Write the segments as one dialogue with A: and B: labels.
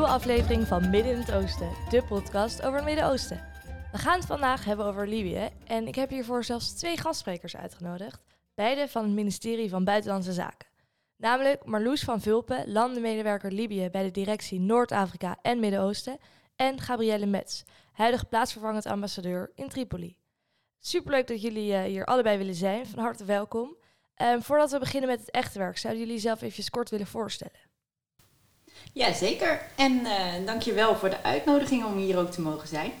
A: nieuwe aflevering van Midden in het Oosten, de podcast over het Midden-Oosten. We gaan het vandaag hebben over Libië en ik heb hiervoor zelfs twee gastsprekers uitgenodigd, beide van het ministerie van Buitenlandse Zaken. Namelijk Marloes van Vulpen, landenmedewerker Libië bij de directie Noord-Afrika en Midden-Oosten, en Gabrielle Metz, huidige plaatsvervangend ambassadeur in Tripoli. Superleuk dat jullie uh, hier allebei willen zijn, van harte welkom. Um, voordat we beginnen met het echte werk, zouden jullie zelf even kort willen voorstellen?
B: Ja, zeker. En uh, dankjewel voor de uitnodiging om hier ook te mogen zijn.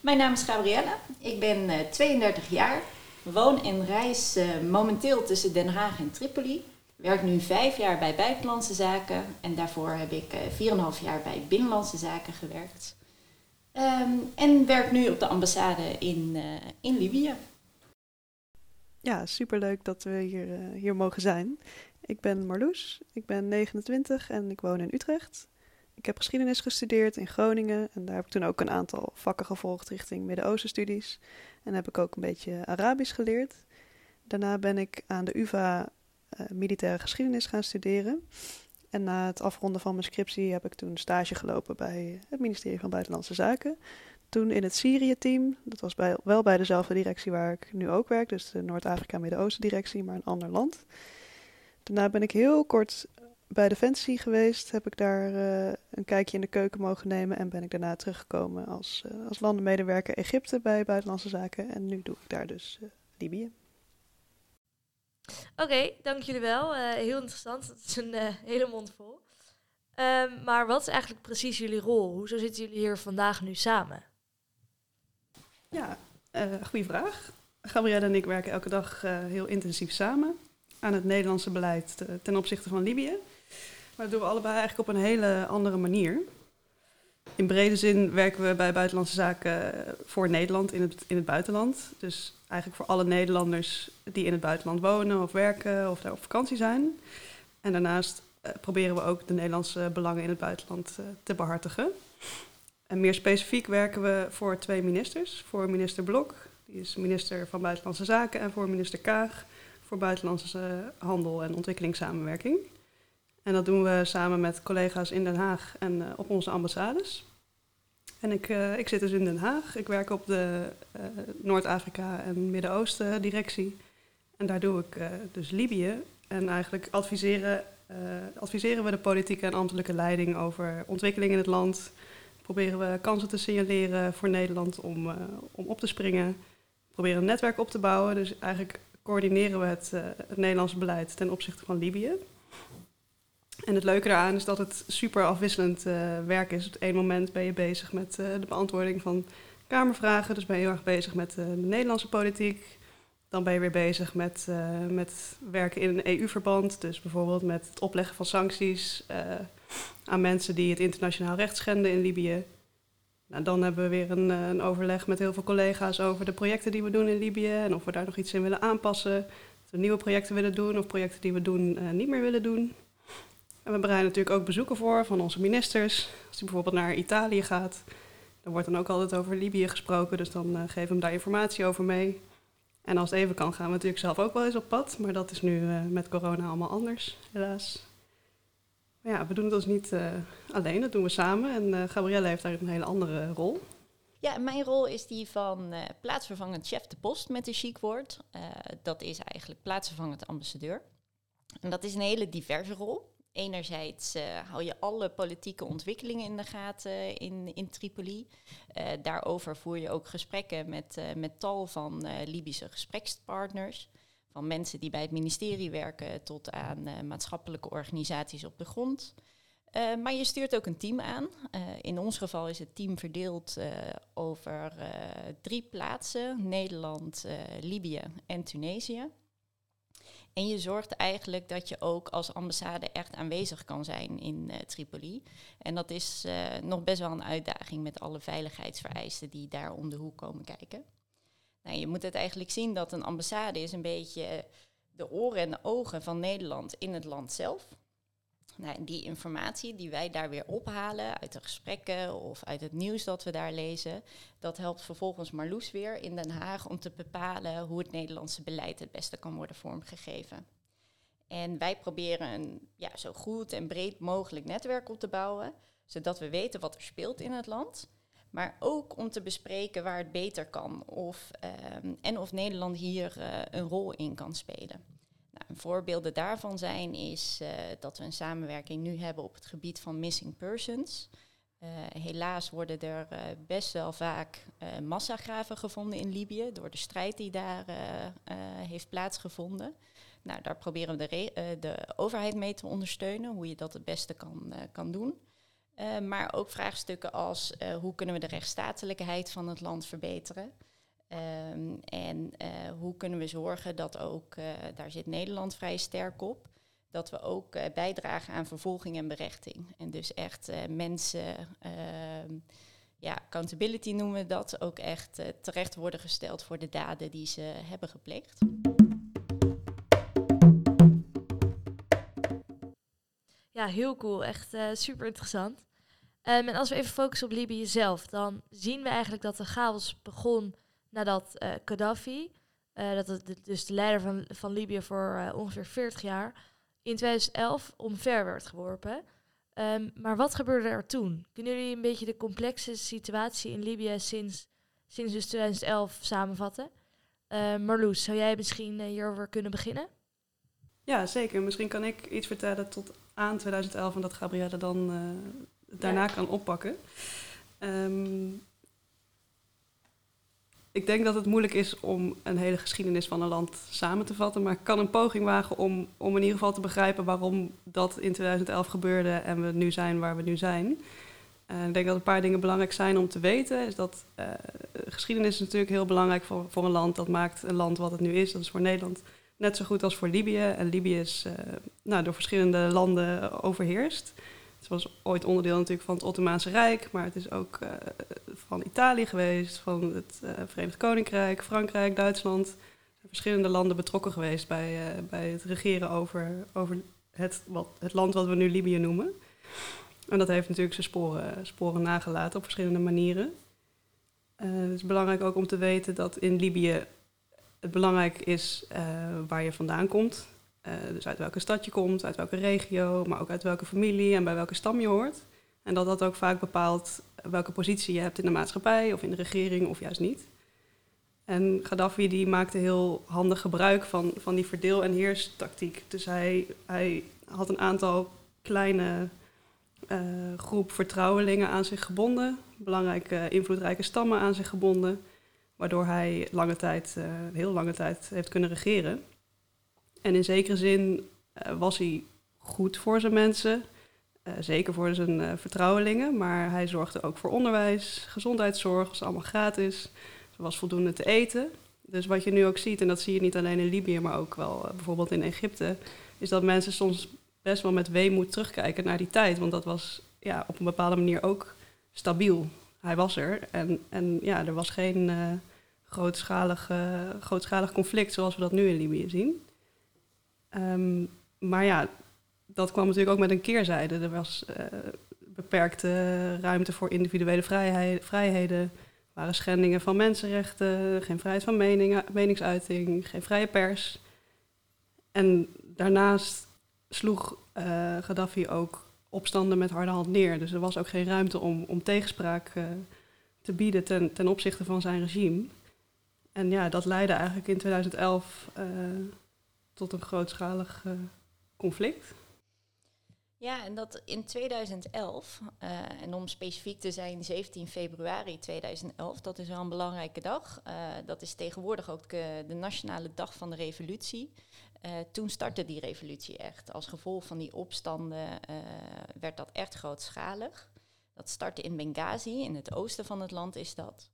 B: Mijn naam is Gabrielle. Ik ben uh, 32 jaar. Woon en reis uh, momenteel tussen Den Haag en Tripoli. Werk nu vijf jaar bij Buitenlandse Zaken. En daarvoor heb ik 4,5 jaar bij Binnenlandse Zaken gewerkt. Um, en werk nu op de ambassade in, in Libië.
C: Ja, superleuk dat we hier, hier mogen zijn. Ik ben Marloes, ik ben 29 en ik woon in Utrecht. Ik heb geschiedenis gestudeerd in Groningen en daar heb ik toen ook een aantal vakken gevolgd richting Midden-Oosten studies. En heb ik ook een beetje Arabisch geleerd. Daarna ben ik aan de UvA uh, militaire geschiedenis gaan studeren. En na het afronden van mijn scriptie heb ik toen stage gelopen bij het ministerie van Buitenlandse Zaken. Toen in het Syrië-team, dat was bij, wel bij dezelfde directie waar ik nu ook werk, dus de Noord-Afrika-Midden-Oosten directie, maar een ander land. Daarna ben ik heel kort bij Defensie geweest. Heb ik daar uh, een kijkje in de keuken mogen nemen. En ben ik daarna teruggekomen als, uh, als landenmedewerker Egypte bij Buitenlandse Zaken. En nu doe ik daar dus uh, Libië.
A: Oké, okay, dank jullie wel. heel interessant. Dat is een hele mond vol. Um, maar wat is eigenlijk precies jullie rol? Hoezo zitten jullie hier vandaag nu samen?
C: Ja, goede vraag. Gabrielle en ik werken elke dag heel intensief samen aan het Nederlandse beleid ten opzichte van Libië. Maar dat doen we allebei eigenlijk op een hele andere manier. In brede zin werken we bij Buitenlandse Zaken voor Nederland in het, in het buitenland. Dus eigenlijk voor alle Nederlanders die in het buitenland wonen of werken of daar op vakantie zijn. En daarnaast uh, proberen we ook de Nederlandse belangen in het buitenland uh, te behartigen. En meer specifiek werken we voor twee ministers. Voor minister Blok, die is minister van Buitenlandse Zaken, en voor minister Kaag, voor buitenlandse handel en ontwikkelingssamenwerking. En dat doen we samen met collega's in Den Haag en uh, op onze ambassades. En ik, uh, ik zit dus in Den Haag. Ik werk op de Noord-Afrika en Midden-Oosten directie. En daar doe ik dus Libië. En eigenlijk adviseren, adviseren we de politieke en ambtelijke leiding over ontwikkeling in het land. Proberen we kansen te signaleren voor Nederland om, om op te springen. Proberen een netwerk op te bouwen. Dus eigenlijk coördineren we het, uh, het Nederlandse beleid ten opzichte van Libië. En het leuke daaraan is dat het super afwisselend uh, werk is. Op het moment ben je bezig met uh, de beantwoording van Kamervragen. Dus ben je heel erg bezig met de Nederlandse politiek. Dan ben je weer bezig met, met werken in een EU-verband. Dus bijvoorbeeld met het opleggen van sancties aan mensen die het internationaal recht schenden in Libië. Nou, dan hebben we weer een, een, overleg met heel veel collega's over de projecten die we doen in Libië en of we daar nog iets in willen aanpassen. Of we nieuwe projecten willen doen of projecten die we doen uh, niet meer willen doen. En we bereiden natuurlijk ook bezoeken voor van onze ministers. Als hij bijvoorbeeld naar Italië gaat, dan wordt dan ook altijd over Libië gesproken, dus dan uh, geven we hem daar informatie over mee. En als het even kan, gaan we natuurlijk zelf ook wel eens op pad, maar dat is nu met corona allemaal anders, helaas. Ja, we doen het dus niet uh, alleen, dat doen we samen. En uh, Gabrielle heeft daar een hele andere rol.
B: Ja, mijn rol is die van uh, plaatsvervangend chef de post met een chic woord. dat is eigenlijk plaatsvervangend ambassadeur. En dat is een hele diverse rol. Enerzijds hou je alle politieke ontwikkelingen in de gaten in, in Tripoli. daarover voer je ook gesprekken met, met tal van Libische gesprekspartners van mensen die bij het ministerie werken tot aan uh, maatschappelijke organisaties op de grond. Uh, maar je stuurt ook een team aan. Uh, in ons geval is het team verdeeld over drie plaatsen: Nederland, Libië en Tunesië. En je zorgt eigenlijk dat je ook als ambassade echt aanwezig kan zijn in Tripoli. En dat is nog best wel een uitdaging met alle veiligheidsvereisten die daar om de hoek komen kijken. Nou, je moet het eigenlijk zien dat een ambassade is een beetje de oren en de ogen van Nederland in het land zelf. Nou, die informatie die wij daar weer ophalen uit de gesprekken of uit het nieuws dat we daar lezen, dat helpt vervolgens Marloes weer in Den Haag om te bepalen hoe het Nederlandse beleid het beste kan worden vormgegeven. En wij proberen een ja, zo goed en breed mogelijk netwerk op te bouwen, zodat we weten wat er speelt in het land. Maar ook om te bespreken waar het beter kan of, ehm, en of Nederland hier eh, een rol in kan spelen. Nou, voorbeelden daarvan zijn is uh, dat we een samenwerking nu hebben op het gebied van missing persons. Uh, helaas worden er uh, best wel vaak massagraven gevonden in Libië door de strijd die daar heeft plaatsgevonden. Nou, daar proberen we de, de, overheid mee te ondersteunen, hoe je dat het beste kan, kan doen. Maar ook vraagstukken als hoe kunnen we de rechtsstatelijkheid van het land verbeteren. Um, en uh, hoe kunnen we zorgen dat ook, daar zit Nederland vrij sterk op, dat we ook bijdragen aan vervolging en berechting. En dus echt mensen, ehm, ja, accountability noemen we dat, ook echt terecht worden gesteld voor de daden die ze hebben gepleegd.
A: Ja, heel cool. Echt super interessant. Um, en als we even focussen op Libië zelf, dan zien we eigenlijk dat de chaos begon nadat uh, Gaddafi, uh, dat het dus de leider van, van Libië voor uh, ongeveer 40 jaar, in 2011 omver werd geworpen. Um, maar wat gebeurde er toen? Kunnen jullie een beetje de complexe situatie in Libië sinds, sinds dus 2011 samenvatten? Marloes, zou jij misschien hierover kunnen beginnen?
C: Ja, zeker. Misschien kan ik iets vertellen tot aan 2011 en dat Gabrielle dan daarna kan oppakken. Um, ik denk dat het moeilijk is om een hele geschiedenis van een land samen te vatten. Maar ik kan een poging wagen om, om in ieder geval te begrijpen waarom dat in 2011 gebeurde en we nu zijn waar we nu zijn. Uh, ik denk dat een paar dingen belangrijk zijn om te weten. Is dat uh, geschiedenis is natuurlijk heel belangrijk voor, voor een land. Dat maakt een land wat het nu is. Dat is voor Nederland net zo goed als voor Libië. En Libië is uh, nou, door verschillende landen overheerst. Het was ooit onderdeel natuurlijk van het Ottomaanse Rijk, maar het is ook uh, van Italië geweest, van het uh, Verenigd Koninkrijk, Frankrijk, Duitsland. Er zijn verschillende landen betrokken geweest bij, uh, bij het regeren over, over het, wat, het land wat we nu Libië noemen. En dat heeft natuurlijk zijn sporen, sporen nagelaten op verschillende manieren. het is belangrijk ook om te weten dat in Libië het belangrijk is waar je vandaan komt. Uh, dus uit welke stad je komt, uit welke regio, maar ook uit welke familie en bij welke stam je hoort. En dat dat ook vaak bepaalt welke positie je hebt in de maatschappij of in de regering of juist niet. En Gaddafi die maakte heel handig gebruik van, van die verdeel- en heerstactiek. Dus hij, hij had een aantal kleine uh, groep vertrouwelingen aan zich gebonden, belangrijke invloedrijke stammen aan zich gebonden, waardoor hij lange tijd, uh, heel lange tijd heeft kunnen regeren. En in zekere zin uh, was hij goed voor zijn mensen, uh, zeker voor zijn uh, vertrouwelingen, maar hij zorgde ook voor onderwijs, gezondheidszorg, was allemaal gratis. Er was voldoende te eten. Dus wat je nu ook ziet, en dat zie je niet alleen in Libië, maar ook wel bijvoorbeeld in Egypte, is dat mensen soms best wel met weemoed terugkijken naar die tijd, want dat was ja, op een bepaalde manier ook stabiel. Hij was er en, en ja, er was geen grootschalig, grootschalig conflict zoals we dat nu in Libië zien. Um, maar ja, dat kwam natuurlijk ook met een keerzijde. Er was uh, beperkte ruimte voor individuele vrijheden. Er waren schendingen van mensenrechten, geen vrijheid van mening, meningsuiting, geen vrije pers. En daarnaast sloeg uh, Gaddafi ook opstanden met harde hand neer. Dus er was ook geen ruimte om, om tegenspraak uh, te bieden ten, ten opzichte van zijn regime. En ja, dat leidde eigenlijk in 2011 tot een grootschalig uh, conflict.
B: Ja, en dat in 2011, uh, en om specifiek te zijn 17 februari 2011, dat is wel een belangrijke dag. Uh, dat is tegenwoordig ook de, de, nationale dag van de revolutie. toen startte die revolutie echt. Als gevolg van die opstanden werd dat echt grootschalig. Dat startte in Benghazi, in het oosten van het land is dat.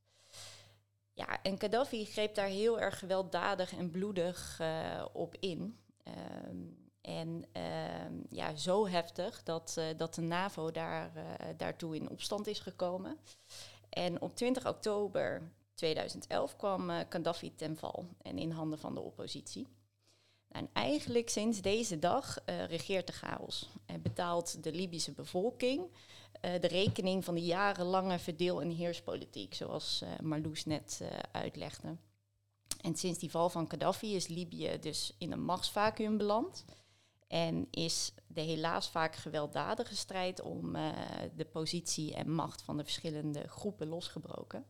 B: Ja, en Gaddafi greep daar heel erg gewelddadig en bloedig uh, op in. Um, en uh, ja, zo heftig dat, uh, dat de NAVO daar, daartoe in opstand is gekomen. En op 20 oktober 2011 kwam Gaddafi ten val en in handen van de oppositie. Nou, en eigenlijk sinds deze dag regeert de chaos en betaalt de Libische bevolking de rekening van de jarenlange verdeel- en heerspolitiek, zoals uh, Marloes net uh, uitlegde. En sinds die val van Gaddafi is Libië dus in een machtsvacuum beland. En is de helaas vaak gewelddadige strijd om de positie en macht van de verschillende groepen losgebroken.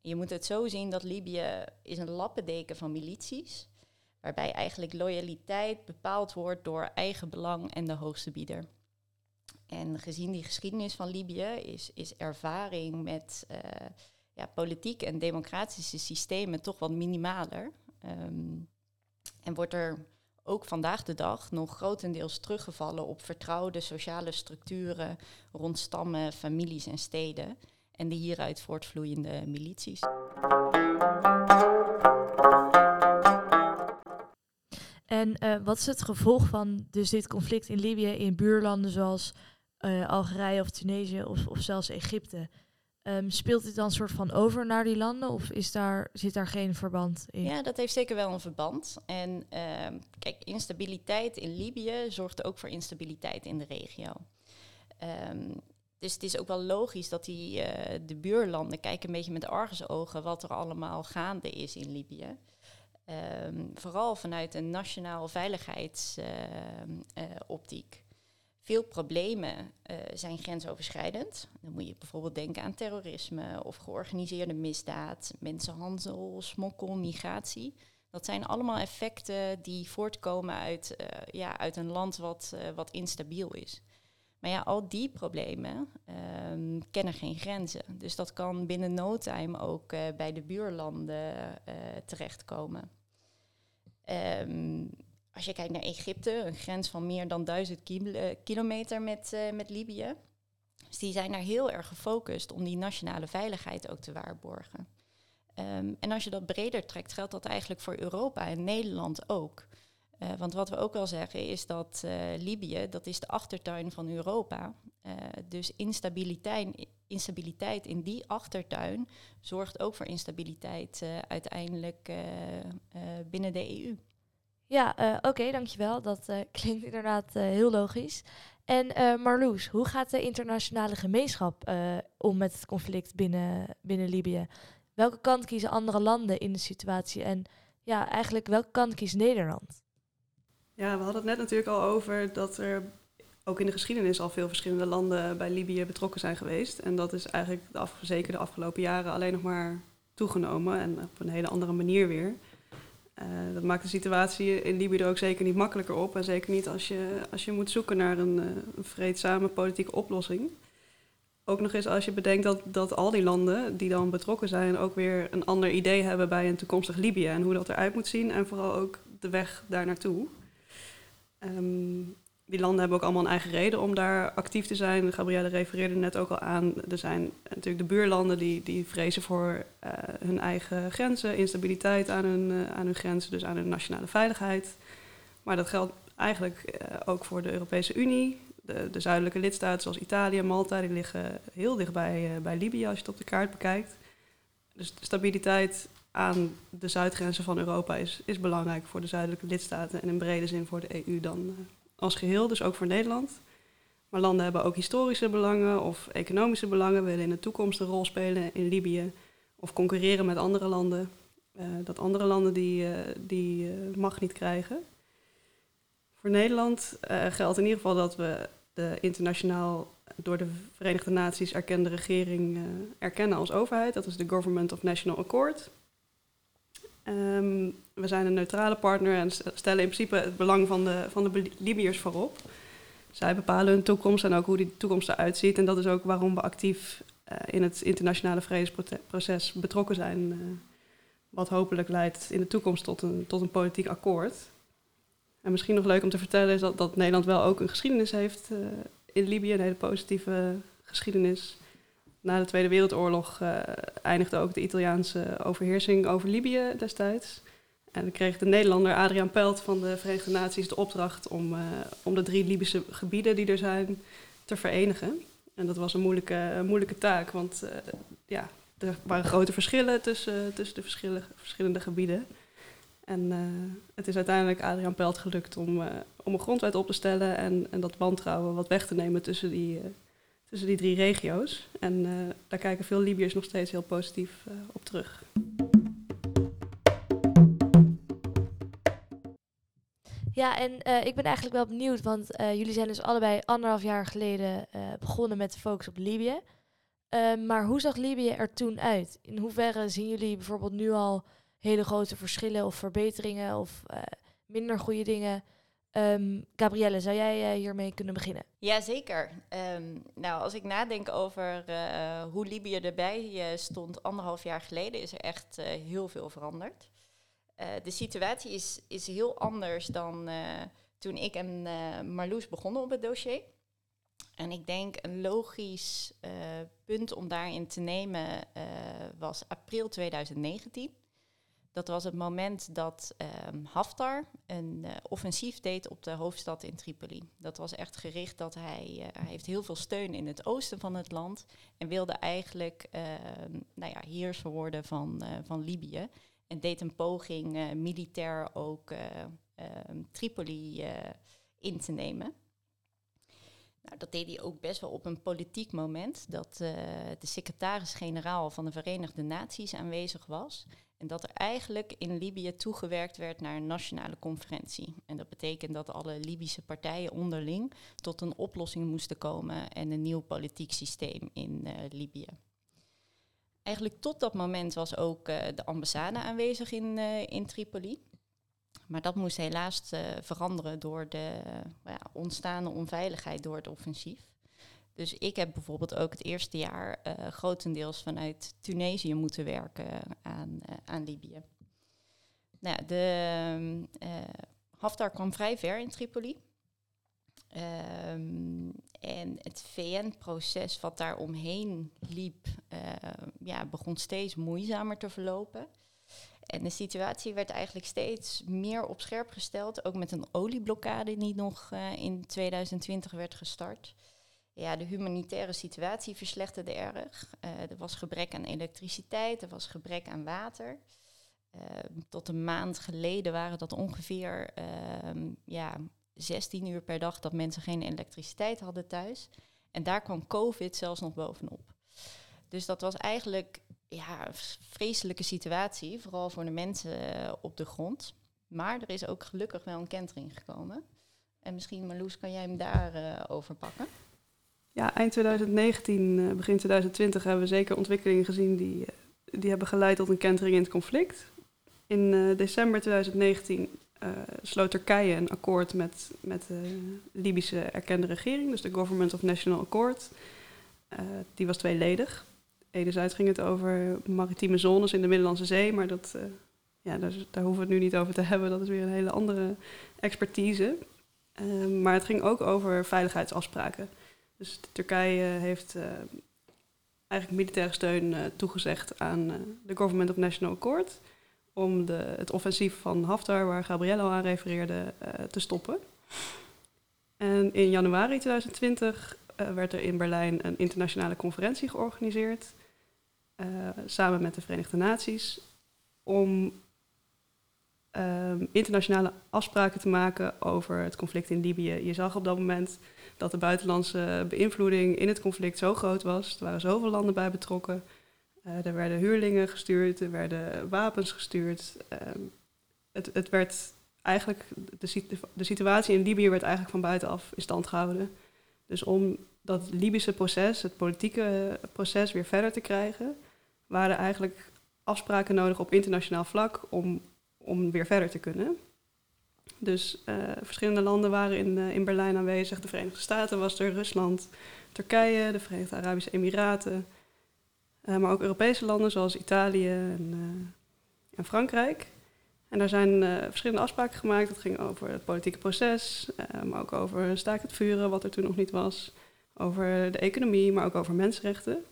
B: Je moet het zo zien dat Libië is een lappendeken van milities, waarbij eigenlijk loyaliteit bepaald wordt door eigen belang en de hoogste bieder. En gezien die geschiedenis van Libië is, is ervaring met uh, ja, politiek en democratische systemen toch wat minimaler. Um, en wordt er ook vandaag de dag nog grotendeels teruggevallen op vertrouwde sociale structuren rond stammen, families en steden en de hieruit voortvloeiende milities.
A: En uh, wat is het gevolg van dus dit conflict in Libië in buurlanden zoals uh, Algerije of Tunesië of, of zelfs Egypte? Um, speelt dit dan soort van over naar die landen of is daar, zit daar geen verband in?
B: Ja, dat heeft zeker wel een verband. En um, kijk, instabiliteit in Libië zorgt ook voor instabiliteit in de regio. Um, dus het is ook wel logisch dat die, uh, de buurlanden kijken een beetje met argusogen wat er allemaal gaande is in Libië. vooral vanuit een nationaal veiligheidsoptiek. Uh, veel problemen uh, zijn grensoverschrijdend. Dan moet je bijvoorbeeld denken aan terrorisme of georganiseerde misdaad, mensenhandel, smokkel, migratie. Dat zijn allemaal effecten die voortkomen uit, uh, ja, uit een land wat, uh, wat instabiel is. Maar ja, al die problemen um, kennen geen grenzen. Dus dat kan binnen no time ook bij de buurlanden terechtkomen. Um, als je kijkt naar Egypte, een grens van meer dan duizend kilometer met, uh, met Libië. Dus die zijn daar heel erg gefocust om die nationale veiligheid ook te waarborgen. Um, en als je dat breder trekt, geldt dat eigenlijk voor Europa en Nederland ook. Uh, want wat we ook wel zeggen is dat Libië, dat is de achtertuin van Europa. Dus instabiliteit, instabiliteit in die achtertuin zorgt ook voor instabiliteit uiteindelijk binnen de EU.
A: Ja, uh, oké, dankjewel. Dat uh, klinkt inderdaad uh, heel logisch. En Marloes, hoe gaat de internationale gemeenschap om met het conflict binnen, binnen Libië? Welke kant kiezen andere landen in de situatie? En ja, eigenlijk welke kant kiest Nederland?
C: Ja, we hadden het net natuurlijk al over dat er ook in de geschiedenis al veel verschillende landen bij Libië betrokken zijn geweest. En dat is eigenlijk zeker de afgelopen jaren alleen nog maar toegenomen en op een hele andere manier weer. Uh, dat maakt de situatie in Libië er ook zeker niet makkelijker op. En zeker niet als je, als je moet zoeken naar een, uh, een vreedzame politieke oplossing. Ook nog eens als je bedenkt dat, dat al die landen die dan betrokken zijn ook weer een ander idee hebben bij een toekomstig Libië. En hoe dat eruit moet zien en vooral ook de weg daar naartoe. Um, die landen hebben ook allemaal een eigen reden om daar actief te zijn. Gabrielle refereerde net ook al aan. Er zijn natuurlijk de buurlanden die, die vrezen voor uh, hun eigen grenzen, instabiliteit aan hun, uh, aan hun grenzen, dus aan hun nationale veiligheid. Maar dat geldt eigenlijk uh, ook voor de Europese Unie. De, de, zuidelijke lidstaten zoals Italië en Malta, die liggen heel dichtbij bij Libië als je het op de kaart bekijkt. Dus stabiliteit aan de zuidgrenzen van Europa is, is belangrijk voor de zuidelijke lidstaten en in brede zin voor de EU dan als geheel, dus ook voor Nederland. Maar landen hebben ook historische belangen of economische belangen, willen in de toekomst een rol spelen in Libië of concurreren met andere landen. Uh, dat andere landen die, uh, die uh, niet krijgen. Voor Nederland geldt in ieder geval dat we de internationaal door de Verenigde Naties erkende regering erkennen als overheid. Dat is de Government of National Accord. Um, we zijn een neutrale partner en stellen in principe het belang van de, van de Libiërs voorop. Zij bepalen hun toekomst en ook hoe die toekomst eruit ziet. En dat is ook waarom we actief uh, in het internationale vredesproces betrokken zijn. Uh, wat hopelijk leidt in de toekomst tot een, tot een politiek akkoord. En misschien nog leuk om te vertellen is dat, dat Nederland wel ook een geschiedenis heeft uh, in Libië, een hele positieve geschiedenis na de Tweede Wereldoorlog uh, eindigde ook de Italiaanse overheersing over Libië destijds. En dan kreeg de Nederlander Adriaan Pelt van de Verenigde Naties de opdracht om, uh, om de drie Libische gebieden die er zijn te verenigen. En dat was een moeilijke, moeilijke taak, want uh, ja, er waren grote verschillen tussen, tussen de verschillende, verschillende gebieden. En het is uiteindelijk Adriaan Pelt gelukt om, om een grondwet op te stellen en, en dat wantrouwen wat weg te nemen tussen die, tussen die drie regio's. En uh, daar kijken veel Libiërs nog steeds heel positief uh, op terug.
A: Ja, en eh, ik ben eigenlijk wel benieuwd, want eh, jullie zijn dus allebei anderhalf jaar geleden eh, begonnen met de focus op Libië. Ehm, maar hoe zag Libië er toen uit? In hoeverre zien jullie bijvoorbeeld nu al hele grote verschillen of verbeteringen of eh, minder goede dingen? Ehm Gabrielle, zou jij eh, hiermee kunnen beginnen?
B: Jazeker. Ehm nou, als ik nadenk over eh, hoe Libië erbij eh, stond anderhalf jaar geleden, is er echt heel veel veranderd. De situatie is, is heel anders dan toen ik en Marloes begonnen op het dossier. En ik denk een logisch punt om daarin te nemen was april 2019. Dat was het moment dat ehm, Haftar een eh, offensief deed op de hoofdstad in Tripoli. Dat was echt gericht dat hij, eh, hij heeft heel veel steun in het oosten van het land en wilde eigenlijk ehm, nou ja, heerser worden van, eh, van Libië. En deed een poging militair ook eh, ehm, Tripoli in te nemen. Nou, dat deed hij ook best wel op een politiek moment. Dat de secretaris-generaal van de Verenigde Naties aanwezig was. En dat er eigenlijk in Libië toegewerkt werd naar een nationale conferentie. En dat betekent dat alle Libische partijen onderling tot een oplossing moesten komen en een nieuw politiek systeem in eh, Libië. Eigenlijk tot dat moment was ook eh, de ambassade aanwezig in, eh, in Tripoli. Maar dat moest helaas veranderen door de ja, ontstaande onveiligheid door het offensief. Dus ik heb bijvoorbeeld ook het eerste jaar eh, grotendeels vanuit Tunesië moeten werken aan, eh, aan Libië. Nou, de eh, Haftar kwam vrij ver in Tripoli. Ehm, en het VN-proces wat daar omheen liep, eh, ja, begon steeds moeizamer te verlopen. En de situatie werd eigenlijk steeds meer op scherp gesteld, ook met een olieblokkade die nog eh, in 2020 werd gestart. Ja, de humanitaire situatie verslechterde erg. Eh, er was gebrek aan elektriciteit, er was gebrek aan water. Eh, tot een maand geleden waren dat ongeveer ehm, ja, 16 uur per dag dat mensen geen elektriciteit hadden thuis. En daar kwam COVID zelfs nog bovenop. Dus dat was eigenlijk ja, een vreselijke situatie, vooral voor de mensen eh, op de grond. Maar er is ook gelukkig wel een kentering gekomen. En misschien, Marloes, kan jij hem daarover over pakken?
C: Ja, eind 2019, eh, begin 2020 hebben we zeker ontwikkelingen gezien die, eh, die hebben geleid tot een kentering in het conflict. In eh, december 2019 eh, sloot Turkije een akkoord met, met de Libische erkende regering, dus de Government of National Accord. Die was tweeledig. Enerzijds ging het over maritieme zones in de Middellandse Zee, maar dat, ja, daar, daar hoeven we het nu niet over te hebben. Dat is weer een hele andere expertise. Eh, maar het ging ook over veiligheidsafspraken. Dus Turkije heeft eh, eigenlijk militaire steun eh, toegezegd aan eh, de Government of National Accord om de, het offensief van Haftar, waar Gabrielle al aan refereerde, te stoppen. En in januari 2020 eh, werd er in Berlijn een internationale conferentie georganiseerd, samen met de Verenigde Naties, om ehm, internationale afspraken te maken over het conflict in Libië. Je zag op dat moment dat de buitenlandse beïnvloeding in het conflict zo groot was. Er waren zoveel landen bij betrokken. Eh, er werden huurlingen gestuurd, er werden wapens gestuurd. Ehm, het, het werd eigenlijk, de, de situatie in Libië werd eigenlijk van buitenaf in stand gehouden. Dus om dat Libische proces, het politieke proces, weer verder te krijgen, waren eigenlijk afspraken nodig op internationaal vlak om, om weer verder te kunnen. Dus eh, verschillende landen waren in, eh, in Berlijn aanwezig. De Verenigde Staten was er, Rusland, Turkije, de Verenigde Arabische Emiraten. Eh, maar ook Europese landen zoals Italië en, en Frankrijk. En daar zijn verschillende afspraken gemaakt. Dat ging over het politieke proces, maar ook over staakt het vuren, wat er toen nog niet was. Over de economie, maar ook over mensenrechten.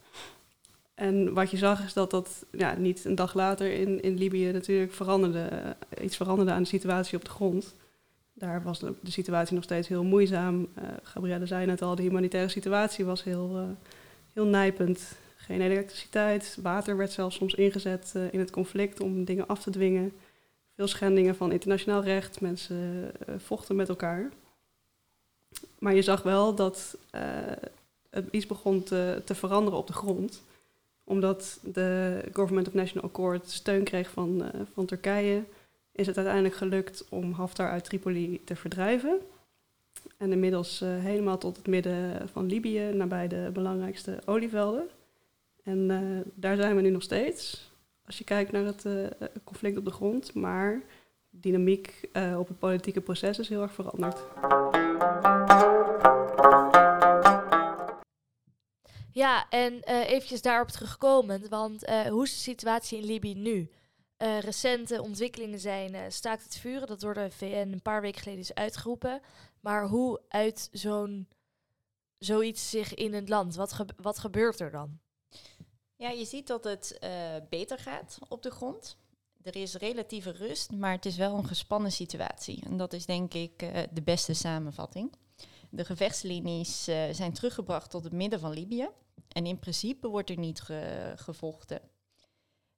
C: En wat je zag is dat dat ja, niet een dag later in, in Libië natuurlijk veranderde, eh, iets veranderde aan de situatie op de grond. Daar was de, situatie nog steeds heel moeizaam. Eh Gabrielle zei net al, de humanitaire situatie was heel, eh, heel nijpend. Geen elektriciteit, water werd zelfs soms ingezet in het conflict om dingen af te dwingen. Veel schendingen van internationaal recht, mensen vochten met elkaar. Maar je zag wel dat het iets begon te, te veranderen op de grond omdat de Government of National Accord steun kreeg van, eh, van Turkije. is het uiteindelijk gelukt om Haftar uit Tripoli te verdrijven. En inmiddels uh, helemaal tot het midden van Libië, nabij de belangrijkste olievelden. En uh, daar zijn we nu nog steeds, als je kijkt naar het conflict op de grond. Maar de dynamiek op het politieke proces is heel erg veranderd.
A: Ja, en eventjes daarop terugkomend, want hoe is de situatie in Libië nu? Uh, recente ontwikkelingen zijn uh, staakt het vuren, dat door de VN een paar weken geleden is uitgeroepen. Maar hoe uit zo'n zoiets zich in het land? Wat, wat gebeurt er dan?
B: Ja, je ziet dat het uh, beter gaat op de grond. Er is relatieve rust, maar het is wel een gespannen situatie. En dat is denk ik de beste samenvatting. De gevechtslinies zijn teruggebracht tot het midden van Libië. En in principe wordt er niet ge gevochten.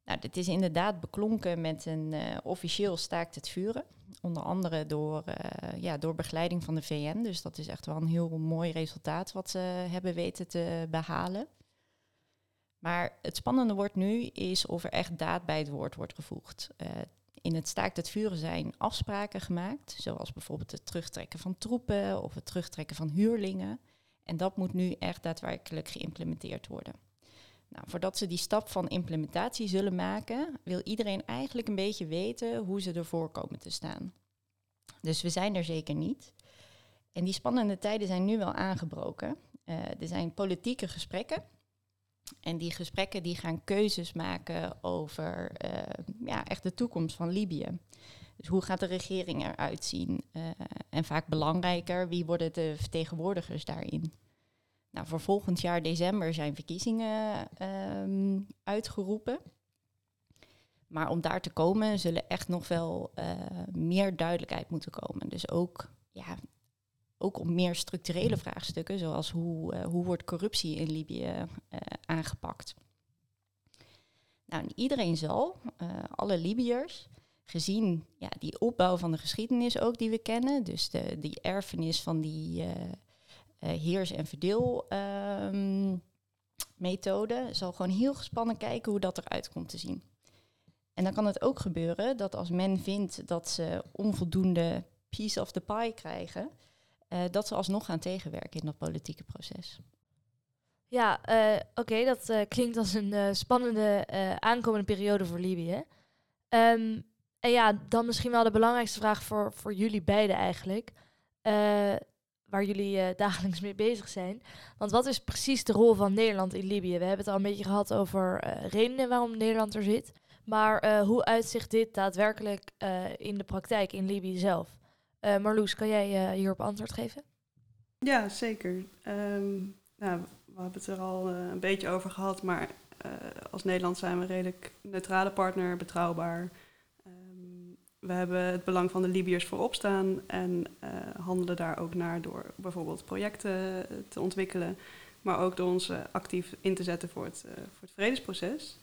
B: Nou, dit is inderdaad beklonken met een uh, officieel staakt het vuren. Onder andere door, uh, ja, door begeleiding van de VN. Dus dat is echt wel een heel mooi resultaat wat ze hebben weten te behalen. Maar het spannende wordt nu is of er echt daad bij het woord wordt gevoegd. Uh, in het staakt het vuren zijn afspraken gemaakt, zoals bijvoorbeeld het terugtrekken van troepen of het terugtrekken van huurlingen. En dat moet nu echt daadwerkelijk geïmplementeerd worden. Nou, voordat ze die stap van implementatie zullen maken, wil iedereen eigenlijk een beetje weten hoe ze ervoor komen te staan. Dus we zijn er zeker niet. En die spannende tijden zijn nu wel aangebroken. Uh, er zijn politieke gesprekken. En die gesprekken die gaan keuzes maken over uh, ja, echt de toekomst van Libië. Dus hoe gaat de regering eruit zien? Uh, en vaak belangrijker, wie worden de vertegenwoordigers daarin? Nou, voor volgend jaar december zijn verkiezingen um, uitgeroepen. Maar om daar te komen zullen echt nog wel uh, meer duidelijkheid moeten komen. Dus ook, ja, ook om meer structurele vraagstukken, zoals hoe, uh, hoe wordt corruptie in Libië aangepakt. Nou, iedereen zal, alle Libiërs, gezien ja, die opbouw van de geschiedenis ook die we kennen, dus de, die erfenis van die uh, heers- en verdeelmethode, ehm, zal gewoon heel gespannen kijken hoe dat eruit komt te zien. En dan kan het ook gebeuren dat als men vindt dat ze onvoldoende piece of the pie krijgen, uh, dat ze alsnog gaan tegenwerken in dat politieke proces.
A: Ja, oké, dat klinkt als een spannende aankomende periode voor Libië. Um, en ja, dan misschien wel de belangrijkste vraag voor, voor jullie beiden eigenlijk waar jullie uh, dagelijks mee bezig zijn. Want wat is precies de rol van Nederland in Libië? We hebben het al een beetje gehad over uh, redenen waarom Nederland er zit. Maar hoe uitzicht dit daadwerkelijk in de praktijk in Libië zelf? Marloes, kan jij hierop antwoord geven?
C: Ja, zeker. Um, nou, we hebben het er al een beetje over gehad, maar als Nederland zijn we redelijk neutrale partner, betrouwbaar we hebben het belang van de Libiërs voorop staan en uh, handelen daar ook naar door bijvoorbeeld projecten te ontwikkelen, maar ook door ons actief in te zetten voor het, voor het vredesproces.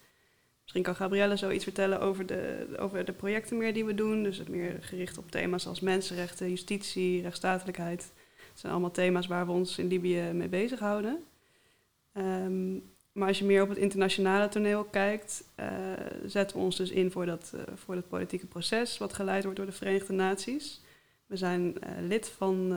C: Misschien kan Gabrielle zoiets vertellen over de, over de projecten meer die we doen. Dus het meer gericht op thema's als mensenrechten, justitie, rechtsstatelijkheid. Het zijn allemaal thema's waar we ons in Libië mee bezighouden. Um, maar als je meer op het internationale toneel kijkt, uh, zetten we ons dus in voor dat, uh, voor dat politieke proces wat geleid wordt door de Verenigde Naties. We zijn uh, lid van,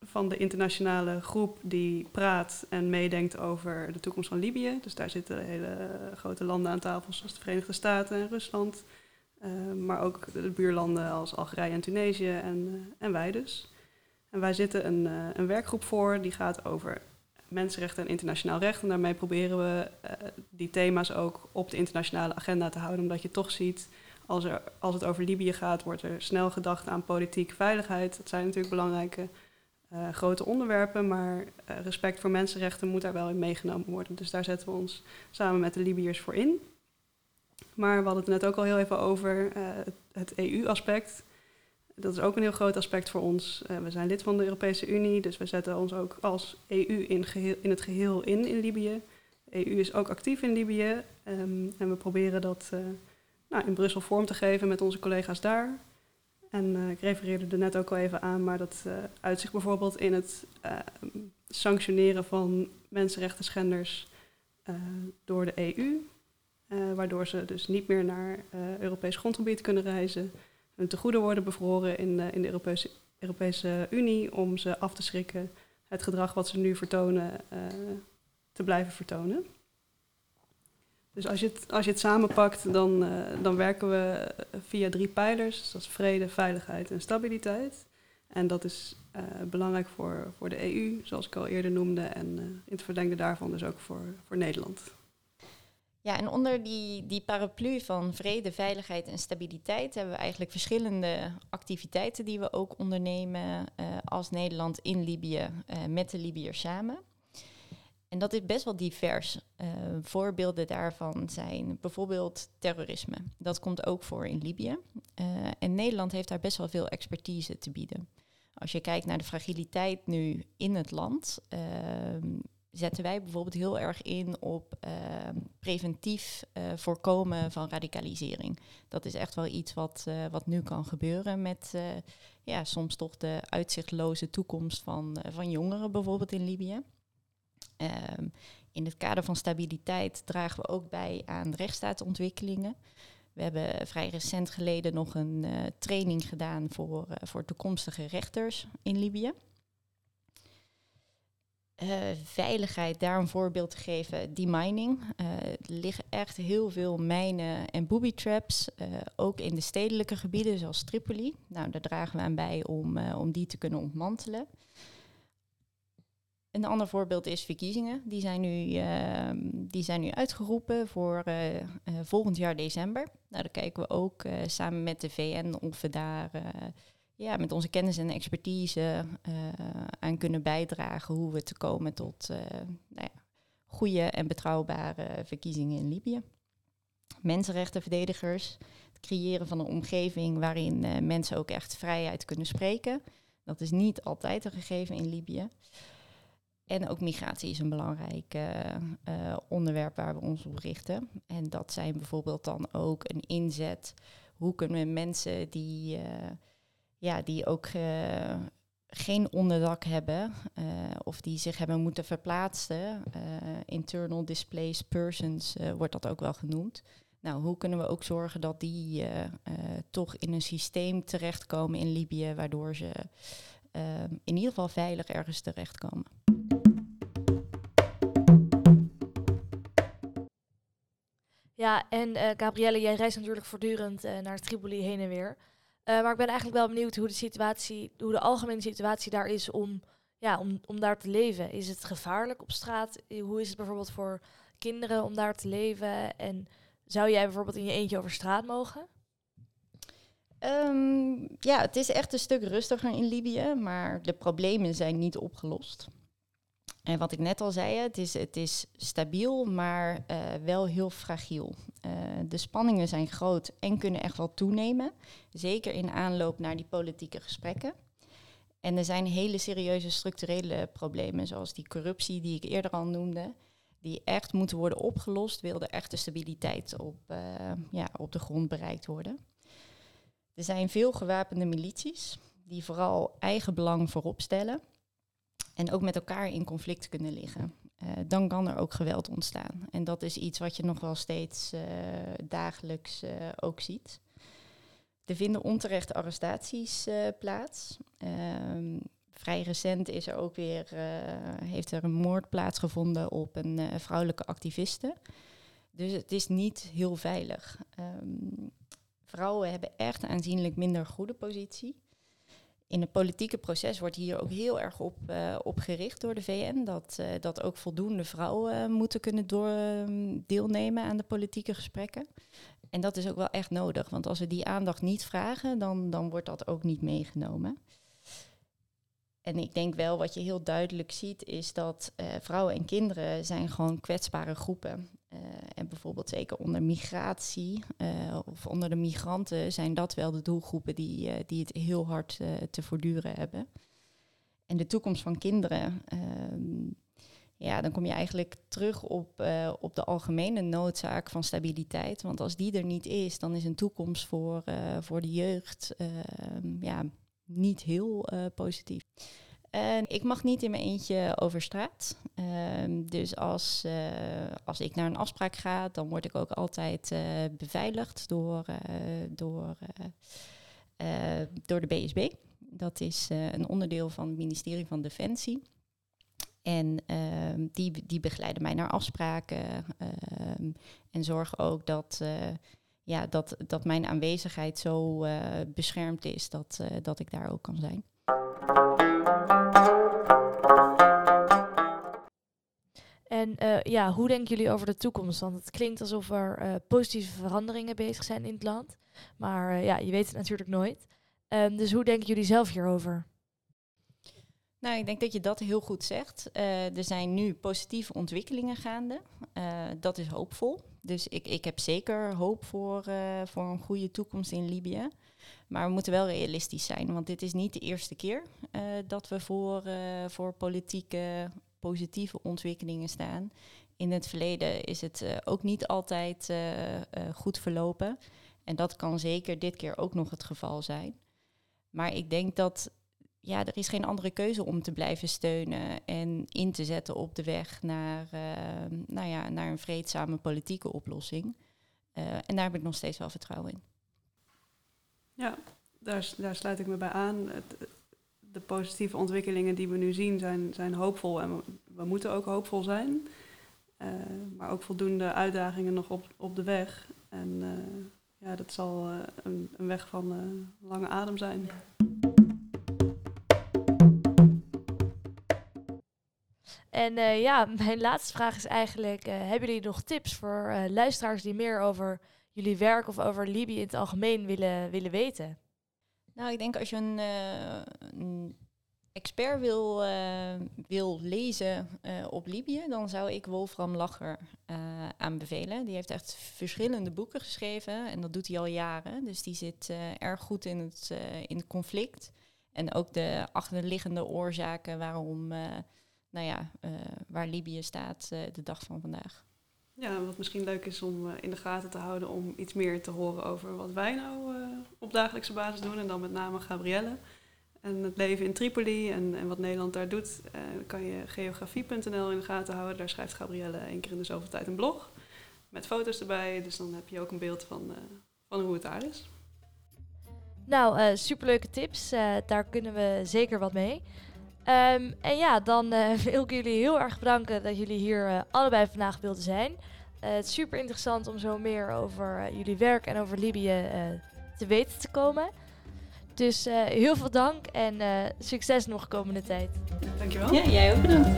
C: van de internationale groep die praat en meedenkt over de toekomst van Libië. Dus daar zitten hele grote landen aan tafel, zoals de Verenigde Staten en Rusland. maar ook de buurlanden als Algerije en Tunesië en, en wij dus. En wij zitten een, een werkgroep voor die gaat over mensenrechten en internationaal recht. En daarmee proberen we uh, die thema's ook op de internationale agenda te houden. Omdat je toch ziet, als, er, als het over Libië gaat, wordt er snel gedacht aan politiek veiligheid. Dat zijn natuurlijk belangrijke uh, grote onderwerpen, maar uh, respect voor mensenrechten moet daar wel in meegenomen worden. Dus daar zetten we ons samen met de Libiërs voor in. Maar we hadden het net ook al heel even over het EU-aspect dat is ook een heel groot aspect voor ons. Uh, we zijn lid van de Europese Unie, dus we zetten ons ook als EU in, in het geheel in in Libië. De EU is ook actief in Libië um, en we proberen dat uh, nou, in Brussel vorm te geven met onze collega's daar. En uh, ik refereerde er net ook al even aan, maar dat uitzicht bijvoorbeeld in het sanctioneren van mensenrechten schenders door de EU. eh, waardoor ze dus niet meer naar Europees grondgebied kunnen reizen. Hun tegoeden worden bevroren in, in de Europese, Europese Unie om ze af te schrikken het gedrag wat ze nu vertonen te blijven vertonen. Dus als je het, als je het samenpakt, dan, dan werken we via drie pijlers. Dat is vrede, veiligheid en stabiliteit. En dat is belangrijk voor, voor de EU, zoals ik al eerder noemde. En in het verlengde daarvan dus ook voor, voor Nederland.
B: Ja, en onder die, die paraplu van vrede, veiligheid en stabiliteit hebben we eigenlijk verschillende activiteiten die we ook ondernemen uh, als Nederland in Libië met de Libiërs samen. En dat is best wel divers. voorbeelden daarvan zijn bijvoorbeeld terrorisme. Dat komt ook voor in Libië. en Nederland heeft daar best wel veel expertise te bieden. Als je kijkt naar de fragiliteit nu in het land, ehm, zetten wij bijvoorbeeld heel erg in op ehm, preventief uh, voorkomen van radicalisering. Dat is echt wel iets wat, uh, wat nu kan gebeuren met uh, ja, soms toch de uitzichtloze toekomst van, van jongeren, bijvoorbeeld in Libië. Um, in het kader van stabiliteit dragen we ook bij aan rechtsstaatontwikkelingen. We hebben vrij recent geleden nog een training gedaan voor, voor toekomstige rechters in Libië. Uh, veiligheid, daar een voorbeeld te geven, demining. er liggen echt heel veel mijnen en booby traps, ook in de stedelijke gebieden zoals Tripoli. Nou, daar dragen we aan bij om, om die te kunnen ontmantelen. Een ander voorbeeld is verkiezingen. Die zijn nu, uh, die zijn nu uitgeroepen voor volgend jaar december. Nou, daar kijken we ook eh, samen met de VN of we daar ja, met onze kennis en expertise aan kunnen bijdragen hoe we te komen tot nou ja, goede en betrouwbare verkiezingen in Libië. Mensenrechtenverdedigers, het creëren van een omgeving waarin mensen ook echt vrijheid kunnen spreken. Dat is niet altijd een gegeven in Libië. En ook migratie is een belangrijk uh, onderwerp waar we ons op richten. En dat zijn bijvoorbeeld dan ook een inzet. Hoe kunnen we mensen die, uh, ja, die ook geen onderdak hebben of die zich hebben moeten verplaatsen, internal displaced persons wordt dat ook wel genoemd. Nou, hoe kunnen we ook zorgen dat die toch in een systeem terechtkomen in Libië, waardoor ze in ieder geval veilig ergens terechtkomen?
A: Ja, en Gabrielle, jij reist natuurlijk voortdurend naar Tripoli heen en weer. Uh, maar ik ben eigenlijk wel benieuwd hoe de situatie, hoe de algemene situatie daar is om, ja, om, om daar te leven. Is het gevaarlijk op straat? Hoe is het bijvoorbeeld voor kinderen om daar te leven? En zou jij bijvoorbeeld in je eentje over straat mogen?
B: Um, ja, het is echt een stuk rustiger in Libië, maar de problemen zijn niet opgelost. En wat ik net al zei, het is, het is stabiel, maar uh, wel heel fragiel. Uh, de spanningen zijn groot en kunnen echt wel toenemen. Zeker in aanloop naar die politieke gesprekken. En er zijn hele serieuze structurele problemen, zoals die corruptie die ik eerder al noemde, die echt moeten worden opgelost, wil er echte stabiliteit op, uh, ja, op de grond bereikt worden. Er zijn veel gewapende milities die vooral eigen belang voorop stellen en ook met elkaar in conflict kunnen liggen. Uh, dan kan er ook geweld ontstaan. En dat is iets wat je nog wel steeds uh, dagelijks uh, ook ziet. Er vinden onterechte arrestaties plaats. Um, vrij recent is er ook weer, heeft er een moord plaatsgevonden op een vrouwelijke activiste. Dus het is niet heel veilig. Um, vrouwen hebben echt aanzienlijk minder goede positie in het politieke proces wordt hier ook heel erg op, uh, op gericht door de VN. Dat, uh, dat ook voldoende vrouwen uh, moeten kunnen door, ehm, deelnemen aan de politieke gesprekken. En dat is ook wel echt nodig, want als we die aandacht niet vragen, dan, dan wordt dat ook niet meegenomen. En ik denk wel wat je heel duidelijk ziet, is dat vrouwen en kinderen zijn gewoon kwetsbare groepen. Uh, en bijvoorbeeld zeker onder migratie uh, of onder de migranten zijn dat wel de doelgroepen die, uh, die het heel hard te voortduren hebben. En de toekomst van kinderen, ehm, ja, dan kom je eigenlijk terug op, op de algemene noodzaak van stabiliteit. Want als die er niet is, dan is een toekomst voor, voor de jeugd ehm, ja, niet heel positief. Ik mag niet in mijn eentje over straat. Ehm, dus als, eh, als ik naar een afspraak ga, dan word ik ook altijd eh, beveiligd door, eh, door, door de BSB. Dat is een onderdeel van het ministerie van Defensie. En ehm, die, die begeleiden mij naar afspraken ehm, en zorgen ook dat, ja, dat, dat mijn aanwezigheid zo beschermd is dat, dat ik daar ook kan zijn.
A: En eh, ja, hoe denken jullie over de toekomst? Want het klinkt alsof er eh, positieve veranderingen bezig zijn in het land. Maar eh, ja, je weet het natuurlijk nooit. Ehm, dus hoe denken jullie zelf hierover?
B: Nou, ik denk dat je dat heel goed zegt. Er zijn nu positieve ontwikkelingen gaande. Dat is hoopvol. Dus ik, ik heb zeker hoop voor, voor een goede toekomst in Libië. Maar we moeten wel realistisch zijn, want dit is niet de eerste keer dat we voor, eh, voor politieke positieve ontwikkelingen staan. In het verleden is het eh, ook niet altijd eh, eh, goed verlopen. En dat kan zeker dit keer ook nog het geval zijn. Maar ik denk dat ja, er is geen andere keuze om te blijven steunen en in te zetten op de weg naar, eh, nou ja, naar een vreedzame politieke oplossing. En daar heb ik nog steeds wel vertrouwen in.
C: Ja, daar, daar sluit ik me bij aan. Het, de positieve ontwikkelingen die we nu zien zijn, zijn hoopvol en we, moeten ook hoopvol zijn. Eh, maar ook voldoende uitdagingen nog op, op de weg. En eh, ja, dat zal eh, een, een weg van lange adem zijn.
A: En ja, mijn laatste vraag is eigenlijk: hebben jullie nog tips voor luisteraars die meer over jullie werk of over Libië in het algemeen willen, willen weten?
B: Nou, ik denk als je een, eh, een expert wil, eh, wil lezen eh, op Libië, dan zou ik Wolfram Lacher aanbevelen. Die heeft echt verschillende boeken geschreven en dat doet hij al jaren. Dus die zit erg goed in het, in het conflict. En ook de achterliggende oorzaken waarom, nou ja, waar Libië staat de dag van vandaag.
C: Ja, wat misschien leuk is om eh, in de gaten te houden om iets meer te horen over wat wij nou eh, op dagelijkse basis doen. En dan met name Gabrielle. En het leven in Tripoli en, en wat Nederland daar doet. eh, kan je geografie.nl in de gaten houden. Daar schrijft Gabrielle één keer in de zoveel tijd een blog. Met foto's erbij. Dus dan heb je ook een beeld van, van hoe het daar is.
A: Nou, superleuke tips. daar kunnen we zeker wat mee. Ehm, en ja, dan eh, wil ik jullie heel erg bedanken dat jullie hier eh, allebei vandaag wilden zijn. Eh, het is super interessant om zo meer over jullie werk en over Libië eh, te weten te komen. Dus eh, heel veel dank en eh, succes nog komende tijd.
C: Dankjewel.
B: Ja, jij ook bedankt.